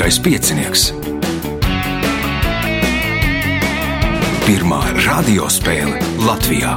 Lieliskais piecinieks. Pirmā radiospēle Latvijā.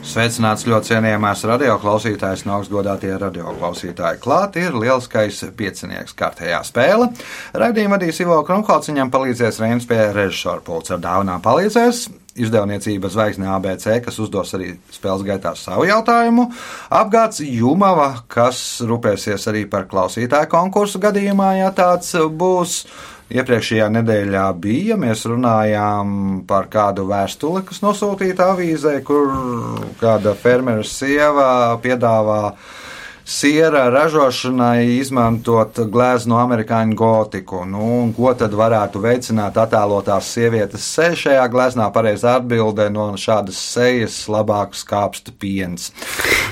Sveicināts ļoti cienījamās radioklausītājas, no augstgadātie radioklausītāji. Klāt ir lielskais piecinieks kārtējā spēle. Radījuma vadīs Ivo Krunkots, viņam palīdzēs Reinas pie režisora pulca ar dāvanām palīdzēs. Izdevniecība Zvaigzne ABC, kas uzdos arī spēles gaitā savu jautājumu. Apgāds Jumava, kas rūpēsies arī par klausītāju konkursu gadījumā, ja tāds būs. Iepriekšējā nedēļā bija. Mēs runājām par kādu vēstuli, kas nosūtīta avīzē, kur kāda fermera sieva piedāvā siera ražošanai izmantot glezno amerikāņu gotiku. Nu, ko tad varētu veicināt attēlotās sievietes seja šajā gleznā? Pareizā atbildē no šādas sejas labāk skāpsta piens.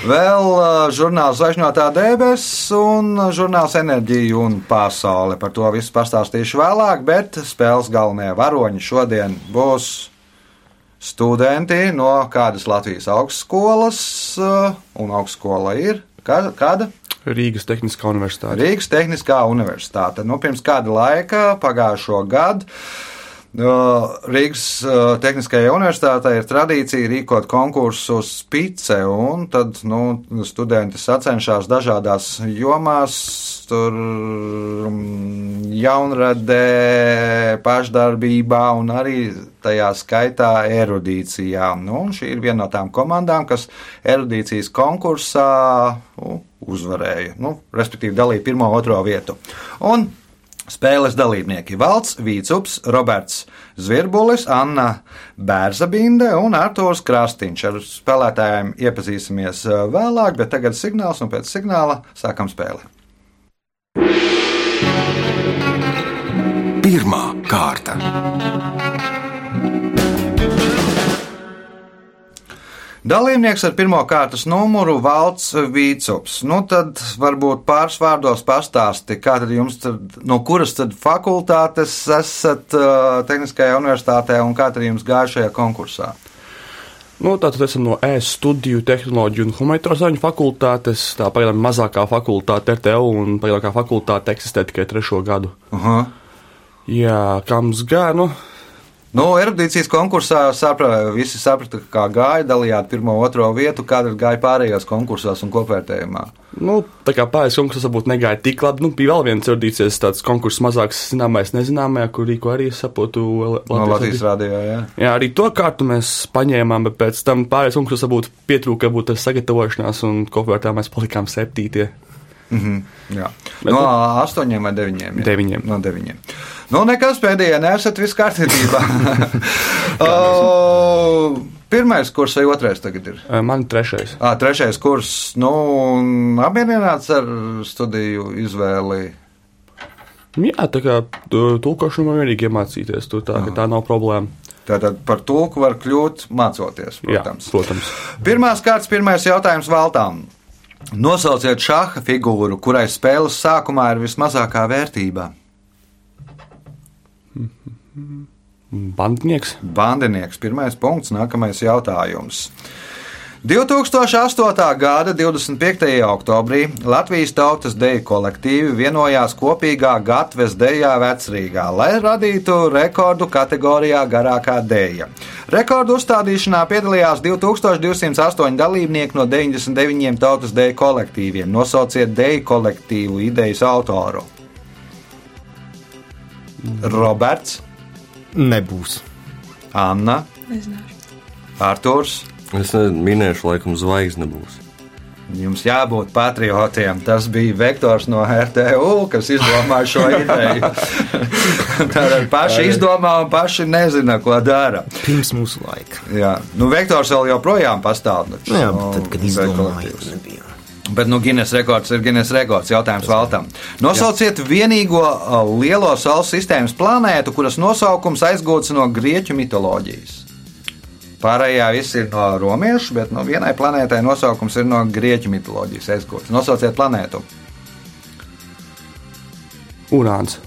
Vēl uh, žurnāls Zvaigžņotā debesis un žurnāls Enerģija un pasaule. Par to visu pastāstīšu vēlāk, bet spēles galvenie varoņi šodien būs studenti no kādas Latvijas augstskolas, uh, un augstskola ir Kāda? kāda? Rīgas Tehniskā universitāte. Rīgas Tehniskā universitāte. Nu, pirms kāda laika, pagājušo gadu, Rīgas Tehniskajai universitātei ir tradīcija rīkot konkursu uz pice, un tad nu, studenti sacenšas dažādās jomās. Tur mm, jaunradē, pašdarbībā un arī tajā skaitā erudīcijā. Nu, šī ir viena no tām komandām, kas erudīcijas konkursā nu, uzvarēja, nu, respektīvi dalīja pirmo, otro vietu. Un Spēles dalībnieki Valds Vīcups, Roberts Zvirbulis, Anna Bērzabinde un Artūrs Krastīņš. Ar spēlētājiem iepazīsimies uh, vēlāk, bet tagad signāls un pēc signāla sākam spēli. Pirmā kārta. Dalībnieks ar pirmā kārtas numuru Valts Vīcups. Nu, tad varbūt pāris vārdos pastāsti, kā tad jums, tad, no kuras tad fakultātes esat uh, Tehniskajā universitātē un kā tad jums gāja šajā konkursā? Nu, tātad esam no ES studiju, tehnoloģiju un humanitāro fakultātes. Tā pagaidām mazākā fakultāte RTU un pagaidākā fakultāte eksistē tikai trešo gadu. Uh -huh. Jā, kā mums gāja? Nu, Nu, erudīcijas konkursā sapra, visi saprata, kā gāja, dalījāt pirmo, otro vietu, kāda gāja pārējos konkursos un kopvērtējumā. Nu, tā kā pārējais konkurss varbūt negāja tik labi. Nu, bija vēl viens erudīcijas tāds konkurss mazāks, zināmais, nezināmais, kur rīko arī saprotu. No Latvijas rādījā, jā. Jā, arī to kārtu mēs paņēmām, bet pēc tam pārējais konkurss varbūt pietrūka, varbūt tas sagatavošanās un kopvērtējumā mēs palikām septītie. Mm -hmm, jā. No astoņiem vai deviņiem? Jā. Deviņiem. No deviņiem. Nu, nekas pēdējā, nesat viss kārtībā. Pirmais kurs vai otrais tagad ir? Man trešais. À, trešais kurs. Nu, apmierināts ar studiju izvēli. Jā, tā kā tulkošanu man vienīgi iemācīties, tur tā, tā nav problēma. Tātad par tulku var kļūt mācoties, protams. Jā, protams. Pirmās kārtas, pirmais jautājums Valtām. Nosauciet šāda figūru, kurai spēles sākumā ir vismazākā vērtība. Bandinieks. Bandinieks. Pirmais punkts, nākamais jautājums. 2008. gada 25. oktobrī Latvijas tautas deju kolektīvi vienojās kopīgā Gatves dejā vecrīgā, lai radītu rekordu kategorijā garākā deja. Rekordu uzstādīšanā piedalījās 2208 dalībnieki no 99 tautas deju kolektīviem. Nosauciet deju kolektīvu idejas autoru. Roberts, Nebūs. Anna, Nezināšu. Arturs. Es minēšu, laikam, zvaigzne būs. Jums jābūt patriotiem. Tas bija vektors no RTU, kas izdomāja šo ideju. Tātad paši izdomā un paši nezina, ko dara. Pirms mūsu laika. Jā, nu, vektors vēl joprojām pastāv. Nu, jā, bet tad, kad izdomāju, kolektīvs. nebija. Bet, nu, Guinness rekords ir Guinness rekords. Jautājums Valtam. Nosauciet vienīgo uh, lielo Saules sistēmas planētu, kuras nosaukums aizgūts no grieķu mitoloģijas. Pārējā viss ir no romiešu, bet no vienai planētai nosaukums ir no grieķu mitoloģijas aizgūts. Nosauciet planētu. Urāns.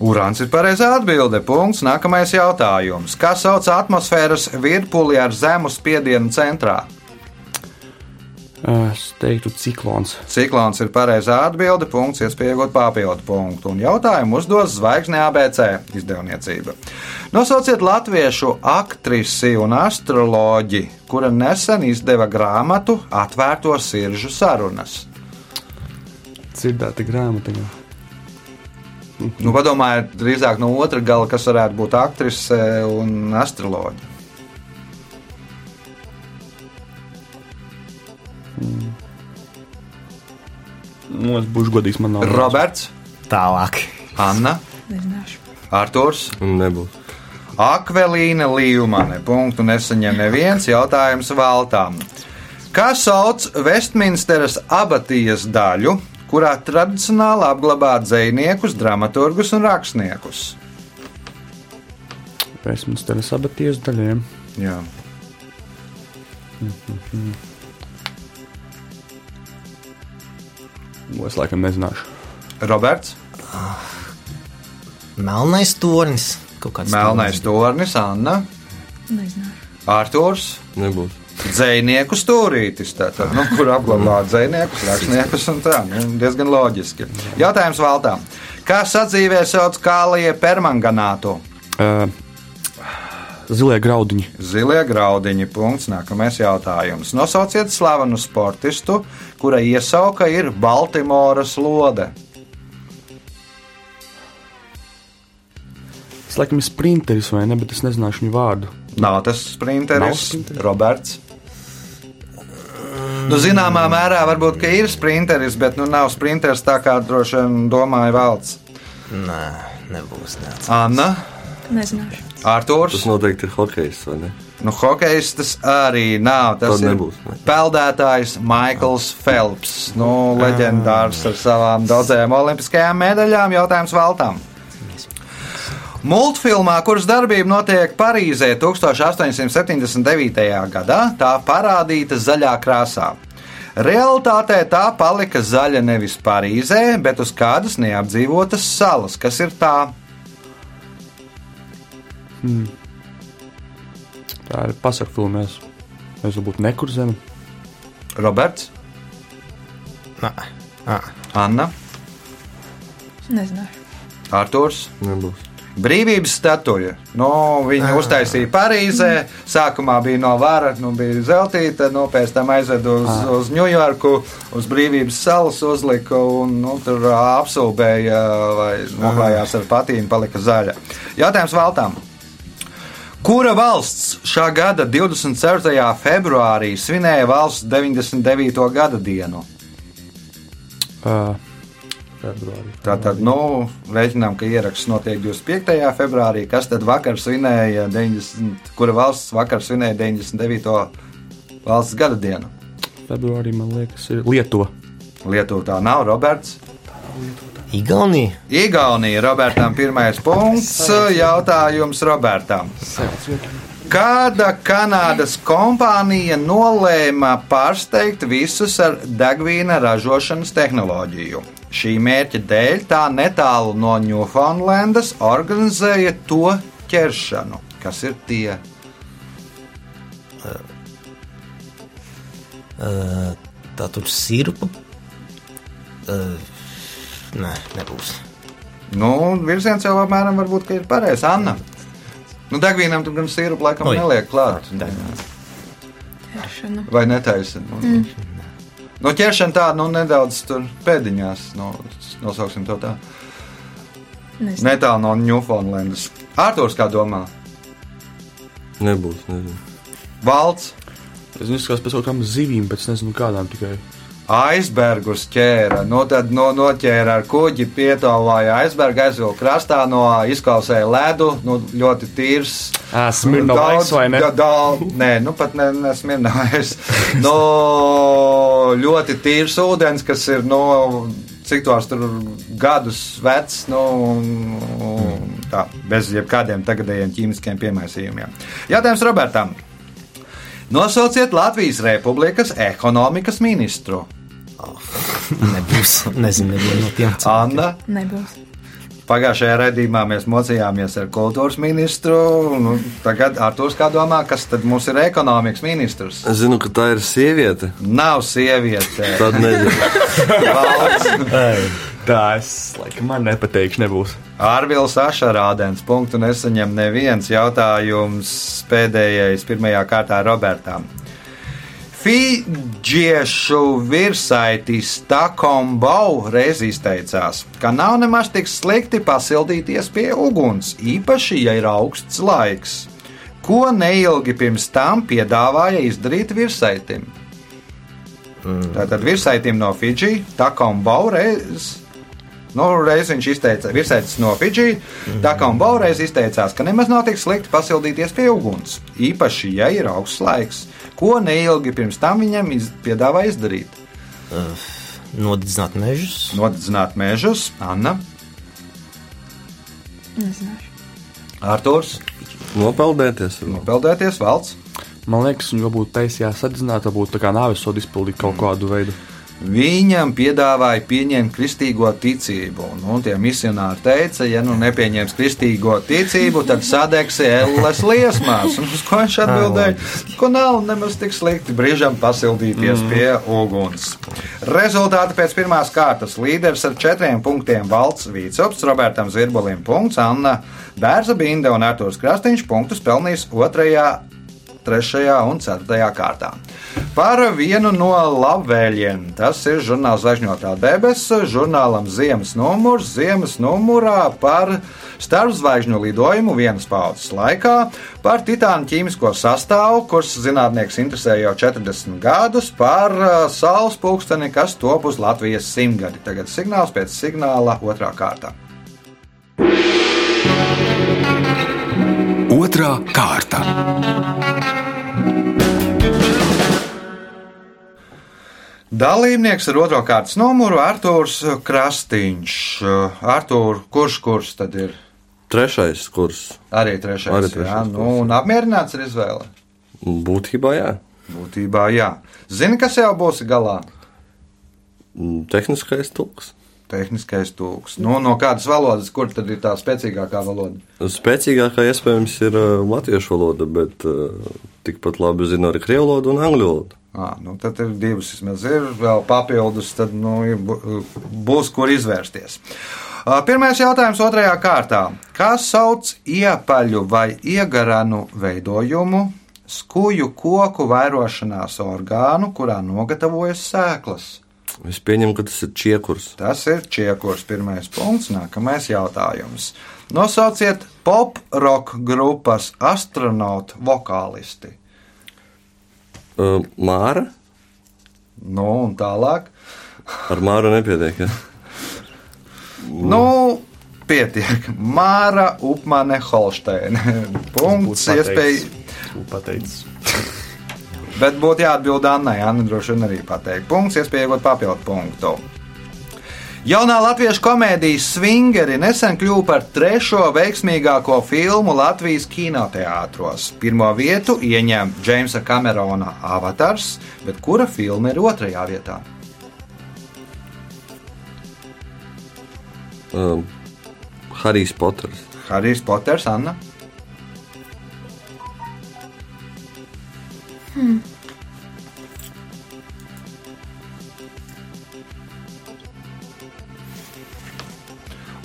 Urāns ir pareizā atbilde. Punkts. Nākamais jautājums. Kā sauc atmosfēras virpuli ar zemu spiedienu centrā? Es teiktu, ciklons. Ciklons ir pareizā atbilde, punkts, iespēja iegūt papildu punktu. Un jautājumu uzdos zvaigzne ABC izdevniecība. Nosauciet latviešu aktrisi un astroloģi, kura nesen izdeva grāmatu Atvērto siržu sarunas. Dzirdēta grāmata. jā. Nu, padomājiet, drīzāk no otra gala, kas varētu būt aktrise un astroloģija. Nu, es būšu godīgs, man nav. Roberts, Tālāk. Anna, Nezināšu. Arturs. Nebūs. Akvelīna Līumane. Punktu nesaņem neviens jautājums valtām. Kā sauc Vestminsteras abatijas daļu, kurā tradicionāli apglabā dziniekus, dramaturgus un rakstniekus? Pēcminsteres abaties daļiem. Jā. Nu, Es laikam nezināšu. Roberts, Melnais tornis. Kaut kāds Melnais Tornis, Anna, Nezināšu. Arturs. Nebūs. Dzēnieku stūrītis, tātad, nu, kur apglabā dziniekus, rakstniekus un tā. Nu, diezgan loģiski. Jautājums valtām. Kā sadzīvē sauc kālie permanganātu? Uh, zilie graudiņi. Zilie graudiņi. Punkts. Nākamais jautājums. Nosauciet slavenu sportistu, kura iesauka ir Baltimoras lode. Tas laikam ir sprinteris vai ne, bet es nezināšu viņu vārdu. Nav tas Nav sprinteris, sprinteris? Roberts. Nu, zināmā mērā varbūt ka ir sprinteris, bet nu, nav sprinteris tā kā droši vien domāja valsts. Nē, nebūs. Nec. Anna, Nezināšu. Artūrs. Tas noteikti ir hokejs, vai ne? Nu, hokejs tas arī nav. Tas Tad ir nebūs, ne? peldētājs Maikls Phelps. Nu, leģendārs ar savām daudzajām olimpiskajām medaļām. Jautājums Valtām. Multfilmā, kuras darbība notiek Parīzē 1879. gadā, tā parādīta zaļā krāsā. Realtātē tā palika zaļa nevis Parīzē, bet uz kādas neapdzīvotas salas, kas ir tā. Tā ir pasaku filmēs. Es varbūt nekur zemi. Roberts, Nē. Nē. Anna, Nezināšu. Artūrs. Nebūs. Brīvības statuja. Nu, viņu uztaisīja Parīzē. Sākumā bija no vara, nu, bija zeltīta, nu, pēc tam aizveda uz, uz Ņujorku, uz Brīvības salas uzlika un nu, tur ā, apsūbēja vai noklājās ar patīnu, palika zaļa. Jautājums Valtām. Kura valsts šā gada 24. februārī svinēja valsts 99. gada dienu? Uh, februārī. Tātad, nu, rēķinām, ka ieraksts notiek 25. februārī. Kas tad vakar svinēja 90, kura valsts vakar svinēja 99. valsts gada dienu? Februārī man liekas, ir Lietuva. Lietuva tā nav, Roberts. Igaunija. Igaunija, Robertam, pirmais punkts. Jautājums Robertam. Kāda Kanādas kompānija nolēma pārsteigt visus ar degvīna ražošanas tehnoloģiju? Šī mērķa dēļ tā netālu no Ņūfaunlendas organizēja to ķeršanu. Kas ir tie? Uh, tā tur sirupa. Uh, nē, nebūs. Nu, virziens jau apmēram varbūt ka ir pareizs. Anna. Nu, degvīnam tur gan sīrupu laikam Oi. neliek klāt. Ķeršana. Vai netaisa? Nu, mm. nu, ķeršana tāda nu, nedaudz tur pēdiņās, nu, nosauksim to tā. Nezinu. Netālu no Ņūfaunlendas. Ārtūrs kā domā? Nebūs. Nezinu. Valds Es izskatās pēc kaut kādām zivīm, bet es nezinu kādām tikai. Aizbergus ķēra. Nu, tad no, noķēra ar kuģi, pietāvāja aizbergu, aizvilka krastā, no izkausēja ledu. Nu, ļoti tīrs. Ā, Smirnovais vai ne? Da, da, nē, nu pat ne, ne smirnājis. no, ļoti tīrs ūdens, kas ir no cik tos tur gadus vecs, nu, un tā, bez jebkādiem tagadējiem ķīmiskiem piemaisījumiem. Jautājums Robertam. Nosauciet Latvijas Republikas ekonomikas ministru. Nebūs. Nezinu, nevienu no tiem. Anna, Nebūs. Pagājušajā raidījumā mēs mocījāmies ar kultūras ministru. Nu, tagad Arthurs kā domā, kas tad mums ir ekonomikas ministrs? Es zinu, ka tā ir sieviete. Nav sieviete. Tad nezinu. Tā es laikam man nepateikšu, nebūs. Ārvils Ašarādens. Punktu nesaņem neviens jautājums pēdējais pirmajā kārtā Robertam. Fidžiešu virsaitis Takombau reiz izteicās, ka nav nemaz tik slikti pasildīties pie uguns, īpaši, ja ir augsts laiks. Ko neilgi pirms tam piedāvāja izdarīt virsaitim? Tātad virsaitim no Fidži, Takombau reiz. Nu, reiz viņš izteica, virsēcis no Fidži, tā kā un Baureiz izteicās, ka nemaz nav tik slikti pasildīties pie uguns, īpaši, ja ir augsts laiks. Ko neilgi pirms tam viņam iz, piedāvā izdarīt? Nodedzināt mežus. Nodedzināt mežus, Anna, Nezināšu. Arthurs, Nopeldēties. peldēties, valsts. Man liekas, viņu varbūt taisījās sadzināt, varbūt tā kā nāves sodu izpildīt kaut kādu veidu. Viņam piedāvāja pieņemt kristīgo ticību. Nu, tie misionāri teica, ja nu nepieņems kristīgo ticību, tad sadegsi elles liesmās. Un uz ko viņš atbildēja? Ko nav nemaz tik slikti brīžam pasildīties mm. pie uguns. Rezultāti pēc pirmās kārtas līderis ar četriem punktiem Valts Vīcops, Robertam Zirbolim punkts, Anna Bērza Binde un Artūrs Krastīņš punktus pelnījis otrajā 3. un 4. kārtā. Par vienu no labvēliem. Tas ir žurnāls Zvaigžņotā debesis, žurnālam Ziemas numurs, Ziemas numurā par starpzvaigžņu lidojumu vienas paudzes laikā, par titānu ķīmisko sastāvu, kurš zinātnieks interesē jau 40 gadus, par uh, saules pulksteni, kas top uz Latvijas simtgadi. Tagad signāls pēc signāla otrā kārta. Otra kārta. Dalībnieks ar otro kārtas numuru Arthurs Krastīņš. Arthur, kurš kurs tad ir? Trešais kurs. Arī trešais. Arī trešais jā, kurs, nu, un apmierināts ar izvēli. Būtībā jā. Būtībā jā. Zini, kas jau būs galā? Mm, Tehniskais tulks. Tehniskais tūks. Nu, no kādas valodas, kur tad ir tā spēcīgākā valoda? Spēcīgākā iespējams ir uh, latviešu valoda, bet uh, tikpat labi zinu arī krievu valodu un angļu valodu. À, nu, tad ir divas, vismaz ir vēl papildus, tad nu, būs kur izvērsties. Pirmais jautājums otrajā kārtā. Kā sauc iepaļu vai iegaranu veidojumu, skuju koku vairošanās orgānu, kurā nogatavojas sēklas? Es pieņemu, ka tas ir čiekurs. Tas ir čiekurs, pirmais punkts. Nākamais jautājums. Nosauciet pop-rock grupas astronautu vokālisti. Uh, Māra? Nu, un tālāk. Ar Māru nepietiek. Ja? Nu, pietiek. Māra Upmane Holsteina. Punkts, iespēja. Pateicis. Bet būtu jāatbild Annai. Anna droši vien arī pateikt. Punkts, iespēja iegūt papildu punktu. Jaunā latviešu komēdijas Swingeri nesen kļuva par trešo veiksmīgāko filmu Latvijas kinoteātros. Pirmo vietu ieņem Džeimsa Kamerona Avatars, bet kura filma ir otrajā vietā? Um, Harijs Poters. Harijs Poters, Anna.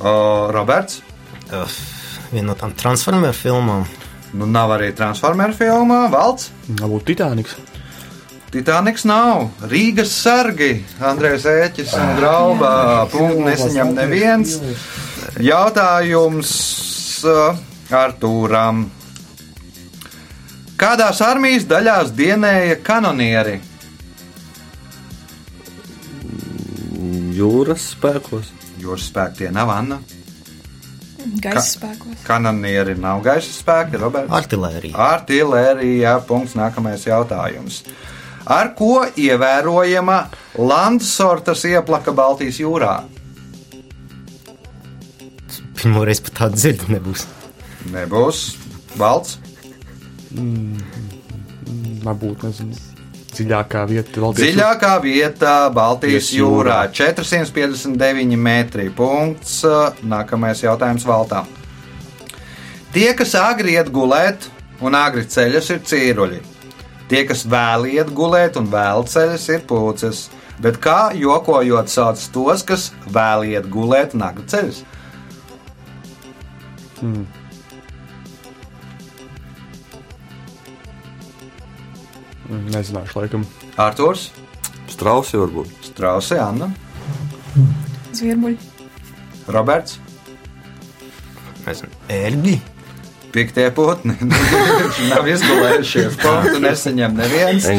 O, Roberts. Uh, viena no tām transformeru filmām. Nu, nav arī Transformers filmā, Valds. Varbūt Titaniks. Titaniks nav. Rīgas sargi, Andrejs Ēķis un Grauba. Punktu nesaņem neviens. Jautājums uh, Artūram. Kādās armijas daļās dienēja kanonieri? Jūras spēkos. Jūras spēki tie nav Anna. Gaisa spēkos. Kanonieri nav gaisa spēki, Roberts. Artilērija. Artilērija. Punkts. Nākamais jautājums. Ar ko ievērojama Landsortas ieplaka Baltijas jūrā? Pirmo reizi pat tādu dzirdu nebūs. Nebūs valsts. Varbūt, nezinu. Dziļākā vieta Baltijas Dziļākā vieta Baltijas jūrā. jūrā - 459 metri. Punkts. Nākamais jautājums Valtām. Tie, kas agri iet gulēt un agri ceļas, ir cīruļi. Tie, kas vēl iet gulēt un vēl ceļas, ir pūces. Bet kā jokojot sauc tos, kas vēl iet gulēt un agri ceļas? Mm, Nezināšu, laikam. Arthurs, Strausi varbūt. Strausi, Anna, Zvirbuļi. Roberts, Nezinu, ērgļi. Piktie putni. Nav izgulējušies. Punktu nesaņem neviens.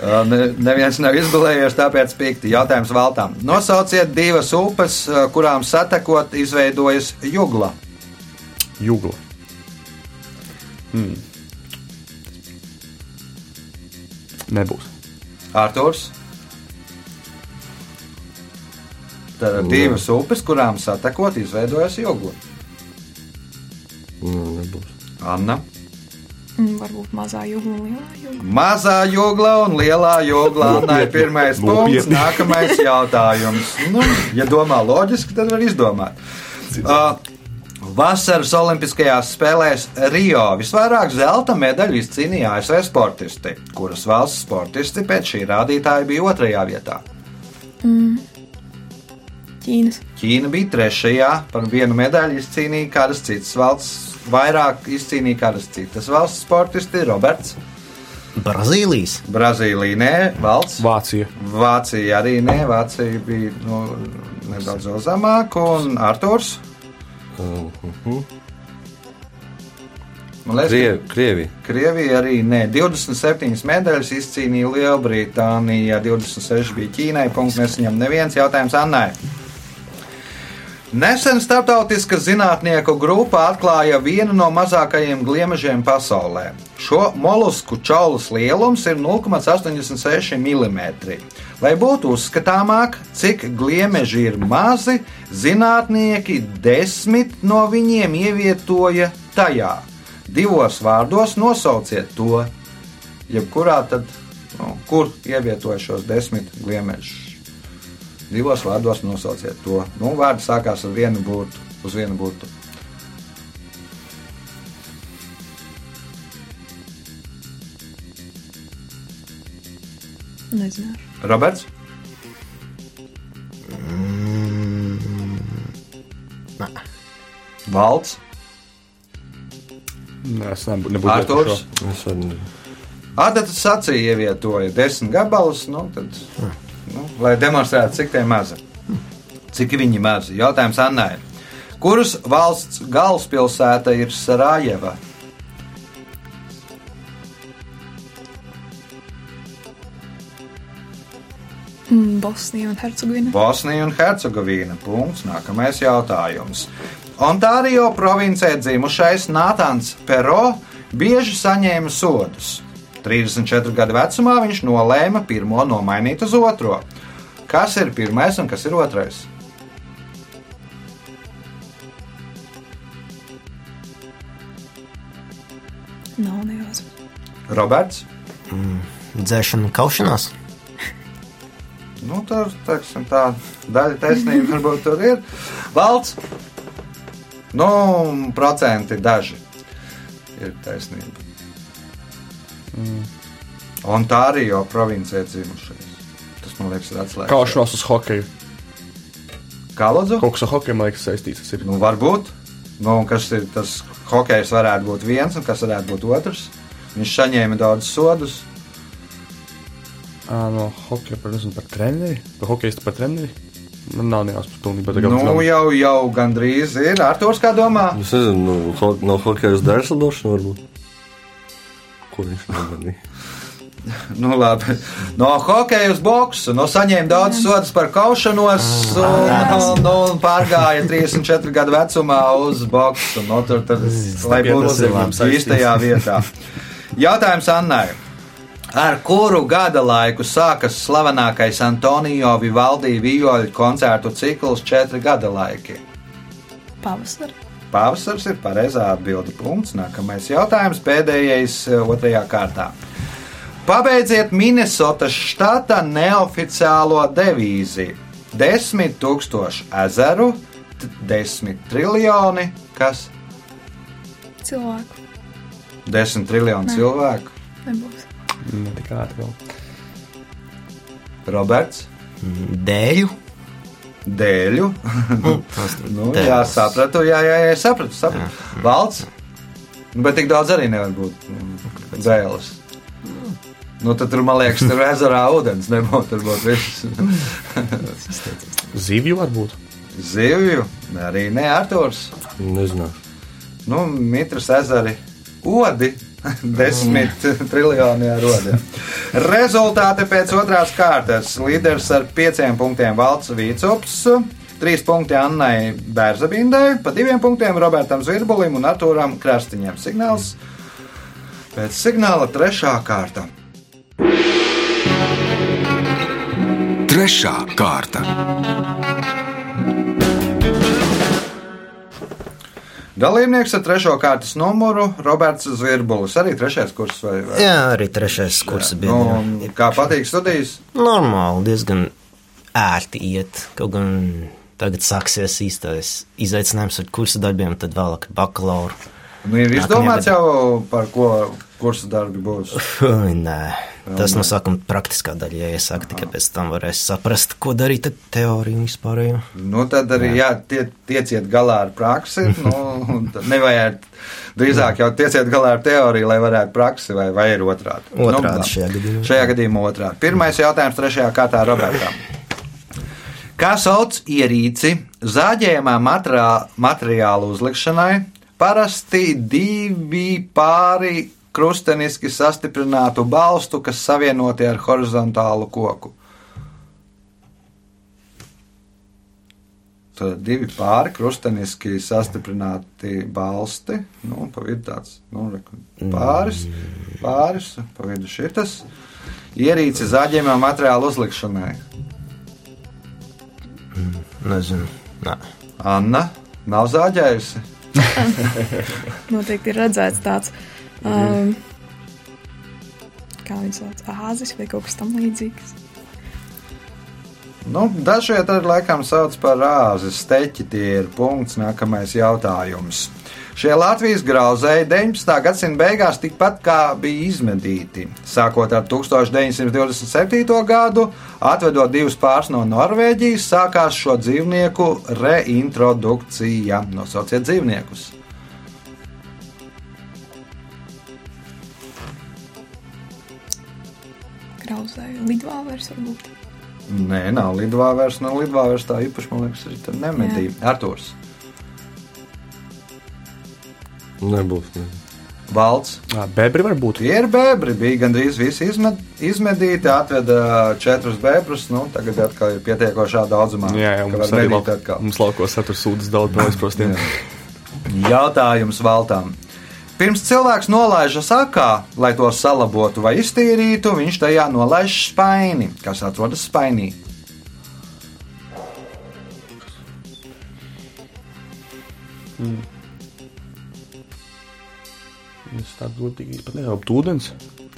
Uh, Ne, neviens nav izgulējies, tāpēc pikti. Jautājums valtām. Nosauciet divas upes, uh, kurām satekot izveidojas jugla. Jūgla. Hmm. Nebūs. Arthurs. Tad divas upes, kurām satekot izveidojas jugla. Nu, nebūs. Anna. Mm, Varbūt mazā jūga un lielā jūga. Mazā jogla un lielā jogla. Annai pirmais punkts, nākamais jautājums. Nu, ja domā loģiski, tad var izdomāt. Uh, Vasaras Olimpiskajās spēlēs Rio visvairāk zelta medaļu izcīnīja ASV sportisti, kuras valsts sportisti pēc šī rādītāja bija otrajā vietā. Ķīnas. Ķīna bija trešajā, par vienu medaļu izcīnīja kādas citas valsts, vairāk izcīnīja kādas citas valsts sportisti. Roberts, Brazīlijas. Brazīlija, nē, valsts. Vācija. Vācija arī nē, Vācija bija nu, nedaudz zemāka, un Arthurs. Man liekas, Krievi, Krievi. Krievija arī nē, 27 medaļas izcīnīja Lielbritānija, 26 bija Ķīnai, punkts nesaņem neviens jautājums Annai. Nesen starptautiska zinātnieku grupa atklāja vienu no mazākajiem gliemežiem pasaulē. Šo molusku čaulas lielums ir 0,86 mm. Lai būtu uzskatāmāk, cik gliemeži ir mazi, zinātnieki desmit no viņiem ievietoja tajā. Divos vārdos nosauciet to, jebkurā tad, nu, kur ievietoja šos desmit gliemežus. Divos vārdos nosauciet to. Nu, vārdi sākās ar vienu burtu, uz vienu burtu. Nezināšu. Roberts, Nē, Valds, Nē, es nebūtu. Arthurs. Adatas sacīja, ievietoja desmit gabalus, nu, tad, nu, lai demonstrētu, cik tie mazi. Cik viņi mazi? Jautājums Annai. Kuras valsts galvaspilsēta ir Sarajeva? Bosnija un Hercegovina. Bosnija un Hercegovina. Punkts. Nākamais jautājums. Ontārio provincē dzimušais Nātans Pero bieži saņēma sodus. 34 gadu vecumā viņš nolēma pirmo nomainīt uz otro. Kas ir pirmais un kas ir otrais? Nav nejauts. Roberts. dzēšana, kaušanās. Nu, tur teiksim, tā daļa taisnība varbūt tur ir. Valsts. Nu, procenti daži ir taisnība. Mm. Ontārio provincē dzimušais. Tas man liekas, ir atslēgas. Kaušanās uz hokeju. Kā lūdzu? Kaut kas ar hokeju, man liekas, saistīts. Nu, varbūt. Nu, kas ir tas hokejs, varētu būt viens, un kas varētu būt otrs. Viņš saņēma daudz sodus. No hokeja par, nezinu, par treneri. Par hokeju par treneri. Man nav nejausmas pilnībā. tagad Nu, apzinām. jau, jau gandrīz ir. Arktūrs, kā domā? Es nezinu, nu, ho no hokeja uz dārsadošanu varbūt. Ko viņš nemanīja? Nu, labi. No hokeja uz boxu. No saņēma daudz sodus par kaušanos, un, un, un pārgāja 34 gadu vecumā uz boxu. No, tur, tad, lai būtu saistīts. īstajā vietā. Jautājums Annai. Ar kuru gada laiku sākas slavenākais Antonio Vivaldi vijoļu koncertu cikls četri gada laiki? Pavasara. Pavasaris ir pareizā atbilde. Punkts. Nākamais jautājums, pēdējais eh, otrajā kārtā. Pabeidziet Minnesotas štata neoficiālo devīzi. Desmit tūkstoši ezeru, t- desmit triljoni, kas? Cilvēku Desmit triljoni Nē. cilvēku. nebūs. Ne tik ātri vēl. Roberts, Dēļu. dēļu. Tas nu, dēļus. jā, sapratu, jā, jā, jā sapratu. sapratu. Valds, nu, bet tik daudz arī nevar būt nu, dēles. Nu, tad tur, man liekas, tur ezerā ūdens nebūtu. Tur būtu viss Zivju varbūt. zivju, arī ne Arthurs. Nezinu. Nu, Mitras ezeri, odi. Desmit triljoni ar rodiem. Rezultāti pēc otrās kārtas. Līderis ar pieciem punktiem Valts Vīcops, trīs punkti Annai Bērzabindai, pa diviem punktiem Robertam Zvirbulim un Artūram Krastiņam. Signāls pēc signāla trešā kārta. Trešā kārta. Dalībnieks ar trešo kārtas numuru Roberts Zvirbulis. Arī trešais kurs vai, vai? Jā, arī trešais kurs bija. Nu, kā patīk studijas? Normāli, diezgan ērti iet. Kaut gan tagad sāksies īstais izaicinājums ar kursu darbiem, tad vēlāk bakalaura. Nu, ir izdomāts jau, par ko kursu darbi būs. Nē, tas no sākuma praktiskā daļa, ja iesāk, tikai pēc tam varēs saprast, ko darīt ar teoriju vispārējo. Nu, tad arī jā, tie, tieciet galā ar praksi. Nu, nevajag drīzāk jau tieciet galā ar teoriju, lai varētu praksi, vai, vai ir otrādi. Otrādi nu, šajā gadījumā. Šajā gadījumā otrādi. Pirmais jautājums trešajā kārtā Robertam. Kā sauc ierīci zāģējumā materiā- materiālu uzlikšanai? Parasti divi pāri krusteniski sastiprinātu balstu, kas savienoti ar horizontālu koku. Tad divi pāri krusteniski sastiprināti balsti. Nu, pa vidu tāds nu, pāris, pāris, pa vidu šitas. Ierīce zaļajā materiāla uzlikšanai. Nezinu. Nē. Anna nav zāģējusi. Noteikti ir redzēts tāds, um, kā viņi sauc, āzis vai kaut kas tam līdzīgs. Nu, Dažreiz arī laikam sauc par rāzi, steķi tie ir punkts. Nākamais jautājums. Šie Latvijas grauzēji 19. gadsimta beigās tikpat kā bija izmedīti. Sākot ar 1927. gadu, atvedot divus pāris no Norvēģijas, sākās šo dzīvnieku reintrodukcija. Nosauciet dzīvniekus. Grauzēju lidvāvers varbūt. Nē, nav lidvāvers, nav lidvāvers tā īpaši, man liekas, arī tur nemedīja. Arturs, Nebūs. Ne. Valds. Ā, Bebri varbūt. Tie ir bēbri. Bija gandrīz visi izmed, izmedīti, atveda četrus bēbrus. Nu, tagad atkal ir pietiekošā daudzumā. Jā, jā mums var arī lauk, mums laukos satur sūdzes daudz no aizprostiem. Jautājums Valtam. Pirms cilvēks nolaižas akā, lai to salabotu vai iztīrītu, viņš tajā nolaiž spaini, kas atrodas spainī. Es tādu godīgi pat nezinu, ūdens.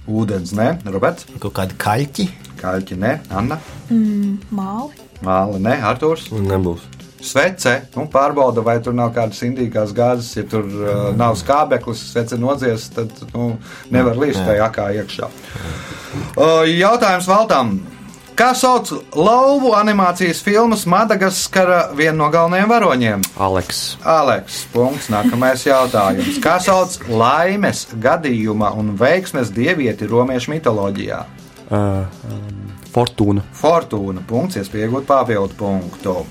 Ūdens, nē, Roberts, Kaut kādi kaļķi. Kaļķi, nē, Anna, Māli. Māla, nē, Artūrs. Nebūs. Svece, nu, pārbauda, vai tur nav kādas indīgās gāzes. Ja tur uh, nav skābeklis, svece nodzies, tad nu, nevar līst tajā akā iekšā. Uh, jautājums Valtam. Kā sauc lauvu animācijas filmas Madagaskara vienu no galvenajiem varoņiem? Aleks. Aleks, punkts, nākamais jautājums. Kā sauc laimes, gadījuma un veiksmes dievieti romiešu mitoloģijā? Uh, um, Fortūna. Fortūna, punkts, iespēja iegūt papildu punktu.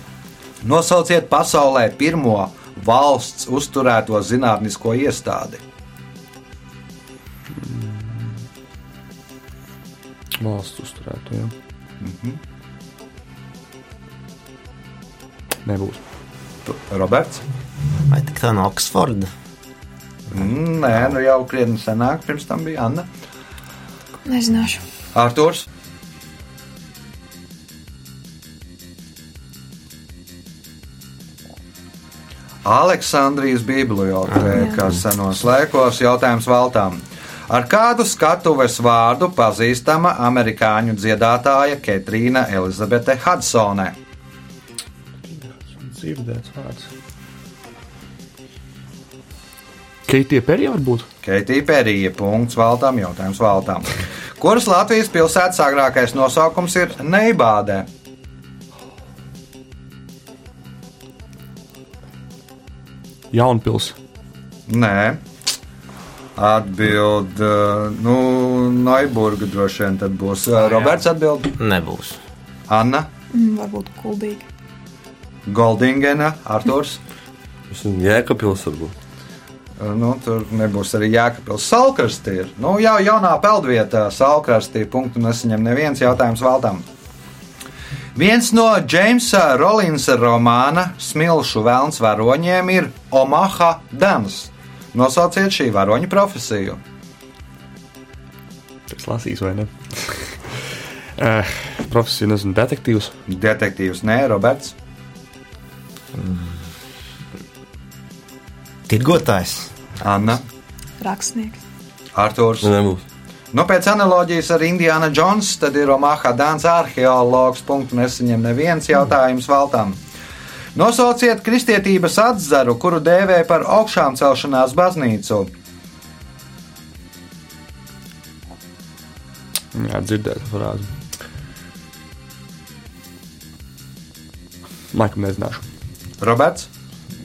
Nosauciet pasaulē pirmo valsts uzturēto zinātnisko iestādi. Valsts uzturēto. Ja. Mm -hmm. Nebūs. Tu- Roberts? Vai tā no Oksforda? Mm, Nē, nu jau krietni senāk, pirms tam bija Anna. Nezināšu. Arthurs. Aleksandrijas bibliotēkā senos laikos jautājums valtām. Ar kādu skatuves vārdu pazīstama amerikāņu dziedātāja Ketrīna Elizabete Hudsone? Dzirdēts vārds. Keitija Perija varbūt? Keitija Perija. Punkts valtām, jautājums valtām. Kuras Latvijas pilsētas agrākais nosaukums ir Neibādē? Jaunpils. Nē. Atbild, uh, nu, Noiburga droši vien tad būs. Uh, Roberts atbild, Nebūs. Anna, Mm, varbūt kuldīgi. Goldingena, nezinu, Jēkabils varbūt. Uh, Nu, tur nebūs arī Jēkabils. Salkrasti ir. Nu, jau jaunā peldvietā Salkrasti punktu nesaņem neviens jautājums valtām. Viens no Džeimsa Rollinsa romāna Smilšu vēlns varoņiem ir Omaha Dans. Nosauciet šī varoņa profesiju. Es lasīju, vai ne? uh, profesija, nezinu, detektīvs. Detektīvs, nē, Roberts. Tirgotājs. Anna, Rakstnieks. Arthurs. Nebūs. Nu, pēc analoģijas ar Indiānu Džonsu, tad ir Omaha Dāns arheologs. Punktu nesaņem neviens jautājums valtām. Nosauciet kristietības atzaru, kuru dēvē par augšām celšanās baznīcu. Jā, dzirdēt frāzi. Laikam nezināšu. Roberts,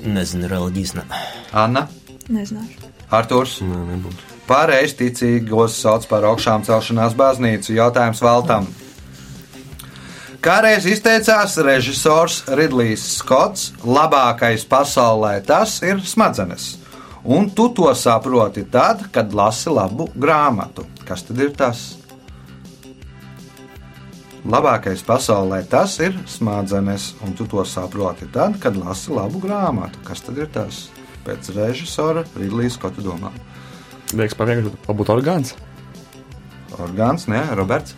Nezinu, reliģijas. Ne. Anna, Nezināšu. Arthurs. Nē, nebūs. Pārējais ticīgos sauc par augšām celšanās baznīcu. Jautājums valtam. Kādreiz izteicās režisors Ridlijs Skots, labākais pasaulē tas ir smadzenes. Un tu to saproti tad, kad lasi labu grāmatu. Kas tad ir tas? Labākais pasaulē tas ir smadzenes, un tu to saproti tad, kad lasi labu grāmatu. Kas tad ir tas? Pēc režisora Ridlijs Skota domām. Liekas, par vienkārši varbūt orgāns. Orgāns, nē, Roberts.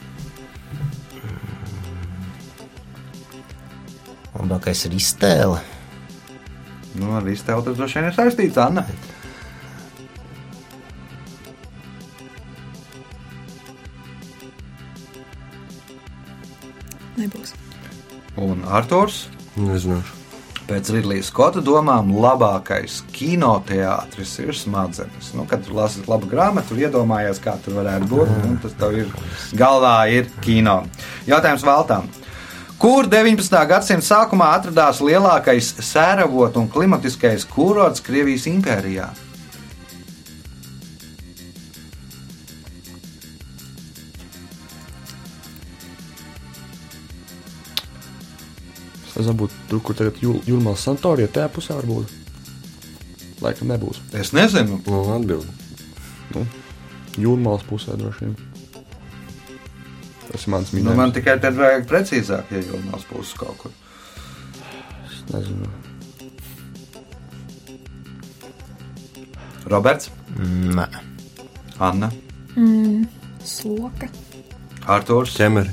Labākais ir iztēle. Nu, ar iztēlu tas droši vien ir saistīts, Anna. Nebūs. Un Arthurs. Nezināšu. Pēc Ridlīs Skota domām, labākais kinoteātris ir smadzenes. Nu, kad lasi labu grāmatu, iedomājies, kā tur varētu būt. Un tas tev ir galvā, ir kino. Jautājums Valtām. Kur 19. gadsimta sākumā atradās lielākais sēravot un klimatiskais kūrots Krievijas impērijā? Būt tur, kur tagad jū- jūrmālas sanatorija, tajā pusē varbūt. Laikam nebūs. Es nezinu. Nu, atbildi. Jūrmālas pusē droši vien. Tas ir mans Nu, minējums. man tikai tad vajag precīzāk, ja nav puses kaut kur. Es nezinu. Roberts, Nē, Anna, Sloka. Arthurs. Ķemeri.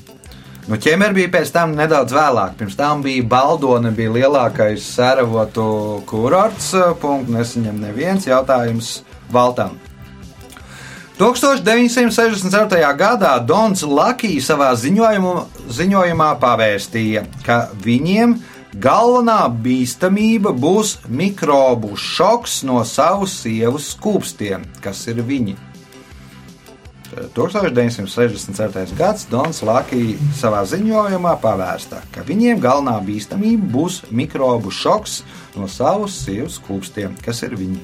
Nu, ķemeri bija pēc tam nedaudz vēlāk. Pirms tam bija Baldone, bija lielākais sēravotu kurorts. Punkts nesaņem neviens jautājums Valtam. 1964. gadā Dons Lakijs savā ziņojumu, ziņojumā pavēstīja, ka viņiem galvenā bīstamība būs mikrobu šoks no savu sievu skūpstiem, kas ir viņi. 1964. gads Dons Lakija savā ziņojumā pavērsta, ka viņiem galvenā bīstamība būs mikrobu šoks no savas sievas kūpstiem, kas ir viņi.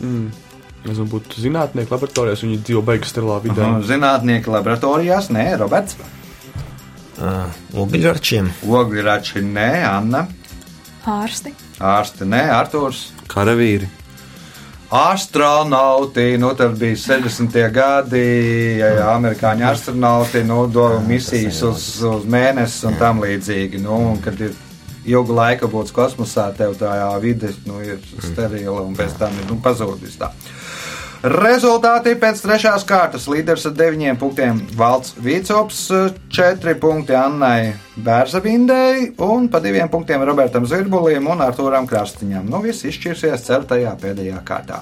Es varu būt zinātnieki laboratorijās, viņi dzīvo beigas stilā vidē. Aha, Zinātnieki laboratorijās, nē, Roberts. uh, ogļračiem. Ogļrači, nē, Anna. Ārsti. Ārsti, nē, Artūrs. Karavīri. Astronauti, nu tad bija 60. gadi, ja, amerikāņu astronauti, nu, do misijas uz, uz mēnesi un tam līdzīgi. Nu, un, kad ir ilgu laiku būts kosmosā, tev tā vide nu, ir sterila un pēc tam ir nu, pazudis. Tā. Rezultāti pēc trešās kārtas līderis ar 9 punktiem Valts Vīcops, 4 punkti Annai Bērzavindei un pa 2 punktiem Robertam Zirbulim un Artūram Krastiņam. Nu, viss izšķirsies 4. pēdējā kārtā.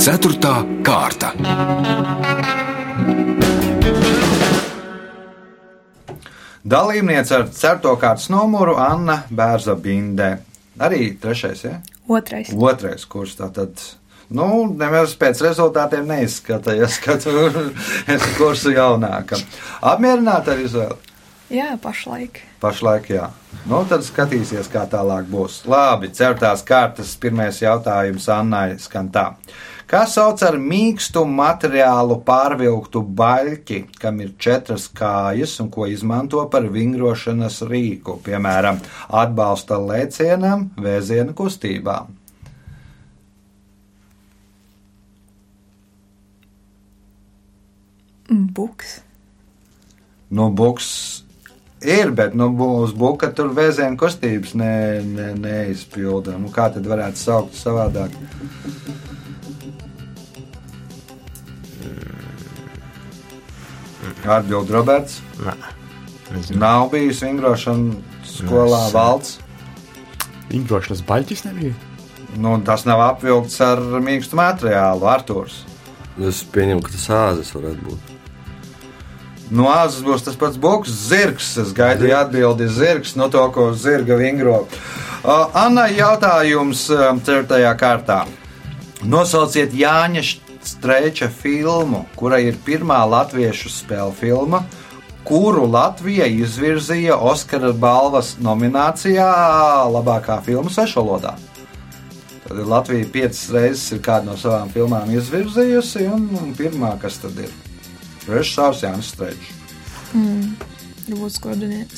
Ceturtā kārta. Dalībniece ar 4. kārtas numuru Anna Bērzabindē. Arī trešais, ja? Otrais. Otrais kurs. Tātad, nu, nemaz pēc rezultātiem neizskatās, ka tur esi kursu jaunāka. Apmierināti ar izvēli? Jā, pašlaik. Pašlaik, jā. Nu, tad skatīsies, kā tālāk būs. Labi, certās kārtas pirmais jautājums Annai skan tā. Kā sauc ar mīkstu materiālu pārvilktu baļķi, kam ir četras kājas un ko izmanto par vingrošanas rīku, piemēram, atbalsta lēcienam, vēziena kustībām? Buks. Nu, buks ir, bet nu, uz buka tur vēziena kustības ne, ne, neizpilda. Nu, kā tad varētu saukt savādāk? Atbild Roberts. Nezinu. Nav bijis vingrošana skolā Nesen. valsts. Ingrošanas baļķis nebija. Nu, tas nav apvilkts ar mīkstu materiālu, Arthurs. Es pieņemu, ka tas āzis varētu būt. No āzas būs tas pats boks, zirgs. Es gaidu atbildi zirgs, no to, ko zirga vingro. Uh, Anna, jautājums uh, ceturtajā kārtā. Nosauciet Jāņa Streča filmu, kura ir pirmā latviešu spēļu filma, kuru Latvija izvirzīja Oskara balvas nominācijā labākā filmu svešvalodā. Tad ir Latvija piecas reizes ir kādu no savām filmām izvirzījusi, un, un pirmā, kas tad ir? Režisors Jānis Strečs. Varbūt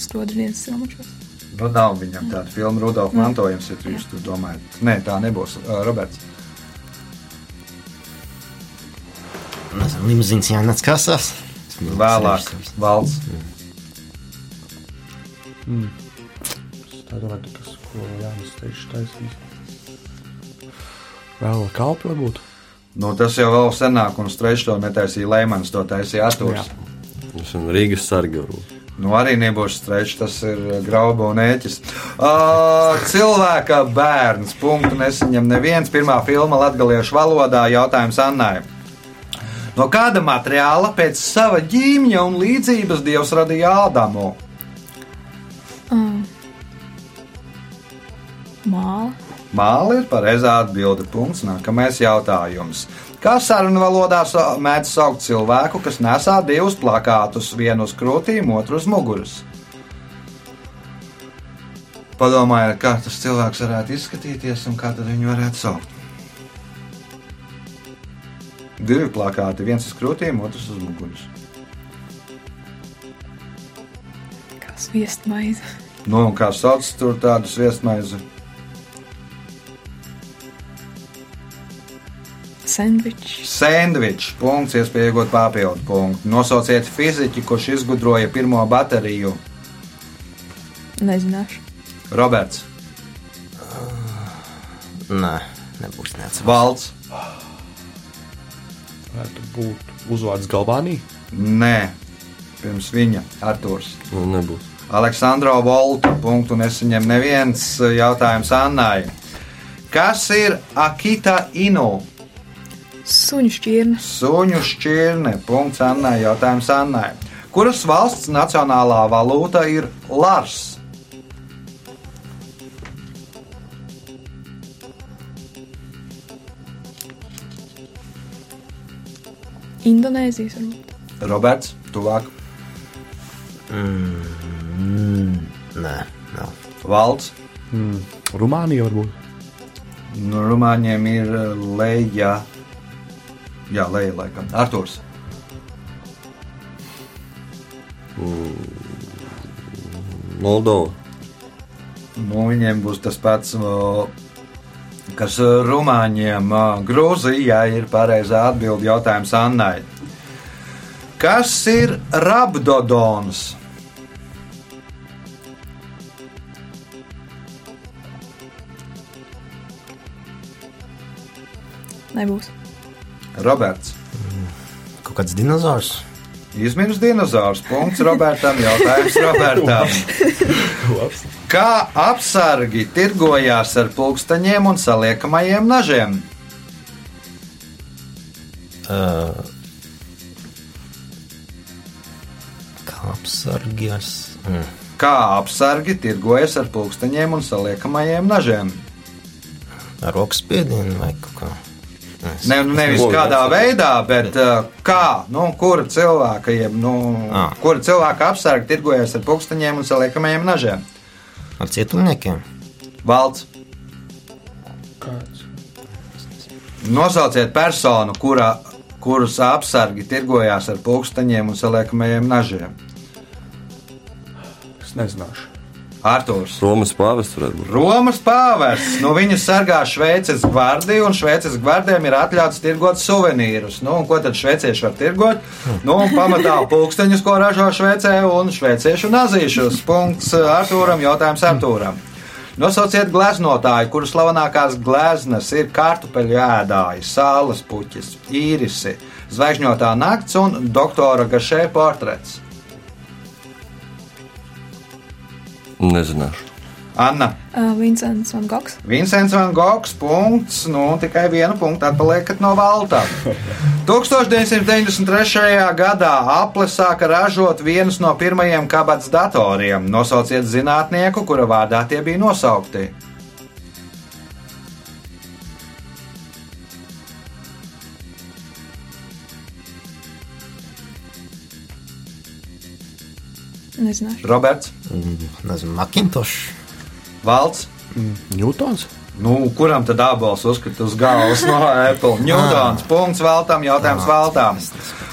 skrodrinieks silmačos. Nu, nav viņam tāda filma, Rudolf mantojums, ja jūs tur domājat. Nē, tā nebūs. Uh, Roberts. Limuzīns jānāc kasās. Vēlāk, valsts. Tā domāju, kas, ko Jānis Teišs taisīs. Vēl kalpi varbūt. Nu, tas jau vēl senāk, un Strečs to netaisīja Leimans, to taisīja. Jā. Es esmu Rīgas sargaru. Nu, arī nebūs strečs, tas ir grauba un ēķis. Uh, cilvēka bērns. Punktu nesaņem neviens. Pirmā filma latviešu valodā jautājums Annai. No kāda materiāla pēc sava ģīmņa un līdzības Dievs radīja Ādamu? Um. Māla. Māli ir pareizā atbilde. Punkts. Nākamais jautājums. Kā sarunu valodā mēdz saukt cilvēku, kas nesā divus plakātus, vienu uz krūtīm, otru uz muguras? Padomājiet, kā tas cilvēks varētu izskatīties un kā viņu varētu saukt. Divi plakāti, viens uz krūtīm, otrs uz muguras. Kā sviestmaize. Nu, un kā sauc tur tādu viesmaizi? Sandvičs. Sandvičs, punkts, iespēja iegūt papildu punktu. Nosauciet fiziķi, kurš izgudroja pirmo bateriju. Nezināšu. Roberts, Nē, nebūs neatceros. Valds, Varētu būt uzvārds Galvānī. Nē, pirms viņa Arthurs. Nu, nebūs. Aleksandro Volta punktu nesaņem neviens jautājums Annai. Kas ir Akita Inu? Suņu šķirne. Suņu šķirne. Punkts Annai. Jautājums Annai. Kuras valsts nacionālā valūta ir Lars? Indonēzijas varbūt. Roberts, tuvāk. Mm, nē, nav. Valds. Mm. Rumānija varbūt. Nu, Rumāņiem ir leja. Jā, leja laikam. Arthurs. Moldova. Nu, viņiem būs tas pats, o, kas Rumāņiem. o, Grūzijā ir pareizā atbilde jautājums Annai. Kas ir rabdodons? Nebūs. Roberts. Kaut kāds dinozaurs. Izmirst dinozaurs. Punkts Robertam. Jautājums Robertam. Kā apsargi tirgojās ar pulksteņiem un saliekamajiem nažiem? Uh, kā apsargies? Mm. Kā apsargi tirgojas ar pulksteņiem un saliekamajiem nažiem? Ar rokas spiedienu vai kaut kā. Es- Ne, nu, nevis Logi, kādā apsargi. veidā, bet uh, kā, nu, kura cilvēka, jeb, nu, Ah. kura cilvēka apsargi tirgojas ar pulksteņiem un saliekamajiem nažiem? Ar cietumniekiem. Valds. Kāds? Nosauciet personu, kura, kuras apsargi tirgojās ar pulksteņiem un saliekamajiem nažiem. Es nezināšu. Artūrs. Romas pāvests varētu būt. Romas pāvests. Nu, viņu sargā Šveices gvardija, un Šveices gvardiem ir atļauts tirgot suvenīrus. Nu, ko tad šveicieši var tirgot? Nu, pamatā pulksteņus, ko ražo Šveicē, un šveiciešu nazīšus. Punkts Artūram, jautājums Artūram. Nosauciet gleznotāju, kuru slavenākās gleznas ir kartupeļu ēdāji, sāles puķis, īrisi, zvaigžņotā nakts un doktora Gašē portrets. Nezināšu. Anna. Uh, Vincents Van Gogs. Vincents Van Gogs, punkts, nu tikai vienu punktu atpaliekat no valta. 1993. gadā Apple sāka ražot vienus no pirmajiem kabatas datoriem. Nosauciet zinātnieku, kura vārdā tie bija nosaukti. Nezināšu. Roberts, Nezinu, Macintosh. Valds. Ņūtons? Nu, kuram tad abols uzkrita uz galvas no Apple? Ņūtons, punkts veltam, jautājums veltām.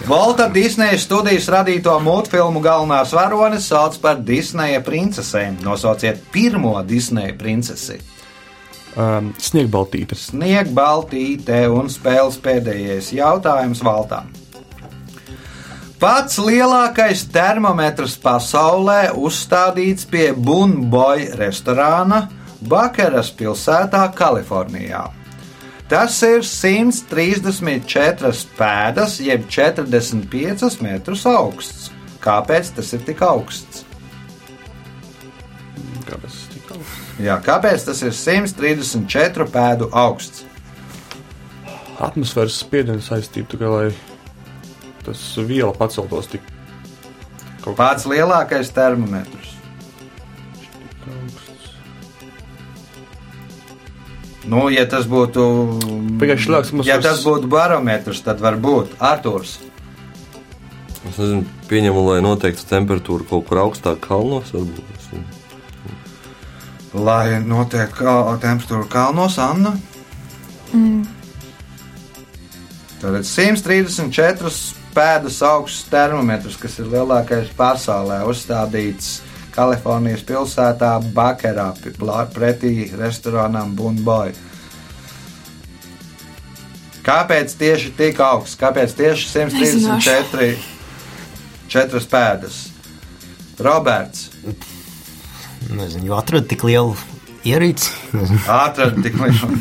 Volta Disneja studijas radīto multfilmu galvenās varones sauc par Disneja princesēm. Nosauciet pirmo Disneja princesi. Um, Sniegbaltītes. Sniegbaltīte un spēles pēdējais jautājums valtām. Pats lielākais termometrs pasaulē uzstādīts pie Bunboy restorāna Bakeras pilsētā, Kalifornijā. Tas ir 134 pēdas, jeb 45 metrus augsts. Kāpēc tas ir tik augsts? Kāpēc tas tik augsts? Jā, kāpēc tas ir 134 pēdu augsts? Atmosfēras spiediens saistība, kā lai tas viela paceltos tik kaut Pats lielākais termometrs. Nu, ja tas būtu. Mums ja tas būtu barometrs, tad varbūt Arthurs. Es nezinu, pieņemu, lai noteiktu temperatūru kaut kur augstāk kalnos. Varbūt. Lai notiek kā- temperatūra kalnos, Anna. Mm. Tad 134 pēdas augsts termometrs, kas ir lielākais pasaulē, uzstādīts Kalifornijas pilsētā plā- pretī restorānam Bunboy. Kāpēc tieši tik augsts? Kāpēc tieši 134 četras pēdas? Roberts Nezinu, jo atradu tik lielu ierīci. Atrada tik lielu.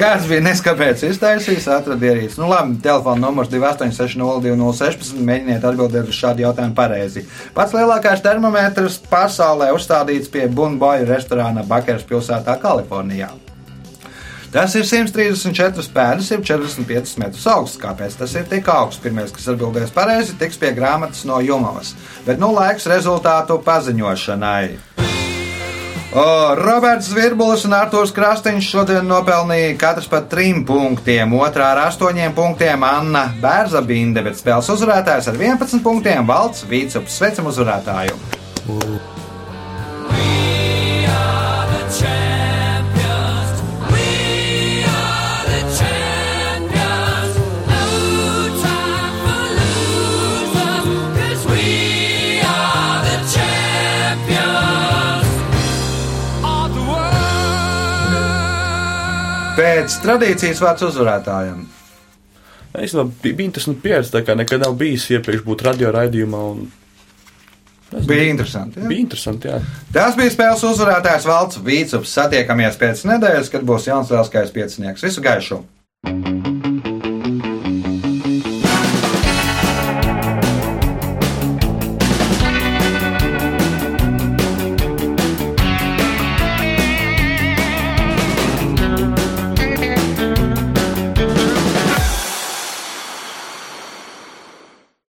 Kāds bija neskapēc iztaisījis, atrada ierīci. Nu, labi, telefona numurs 28602016. Mēģiniet atbildēt uz šādu jautājumu pareizi. Pats lielākais termometrs pasaulē uzstādīts pie Bunboja restorāna Bakeras pilsētā, Kalifornijā. Tas ir 134 pēdas, jau 45 metrus augsts. Kāpēc tas ir tik augsts? Pirmais, kas atbildēs pareizi, tiks pie grāmatas no Jumavas. Bet nu laiks rezultātu paziņošanai. Roberts Zvirbulis un Arthurs Krastīņš šodien nopelnīja katrs pa trim punktiem. Otrā ar astoņiem punktiem Anna Bērza Binde, bet spēles uzvarētājs ar 11 punktiem Valts Vīcups. Sveicam uzvarētāju! Pēc tradīcijas vārds uzvarētājiem. Īstenībā bija interesanti pieredze, tā kā nekad nav bijis iepriekš būt radio raidījumā. Un... Nezinu, Bija interesanti. Jā. Bija interesanti, jā. Tas bija spēles uzvarētājs Valts Vīcups. Satiekamies pēc nedēļas, kad būs jauns lielskais piecinieks. Visu gaišu! Thank you.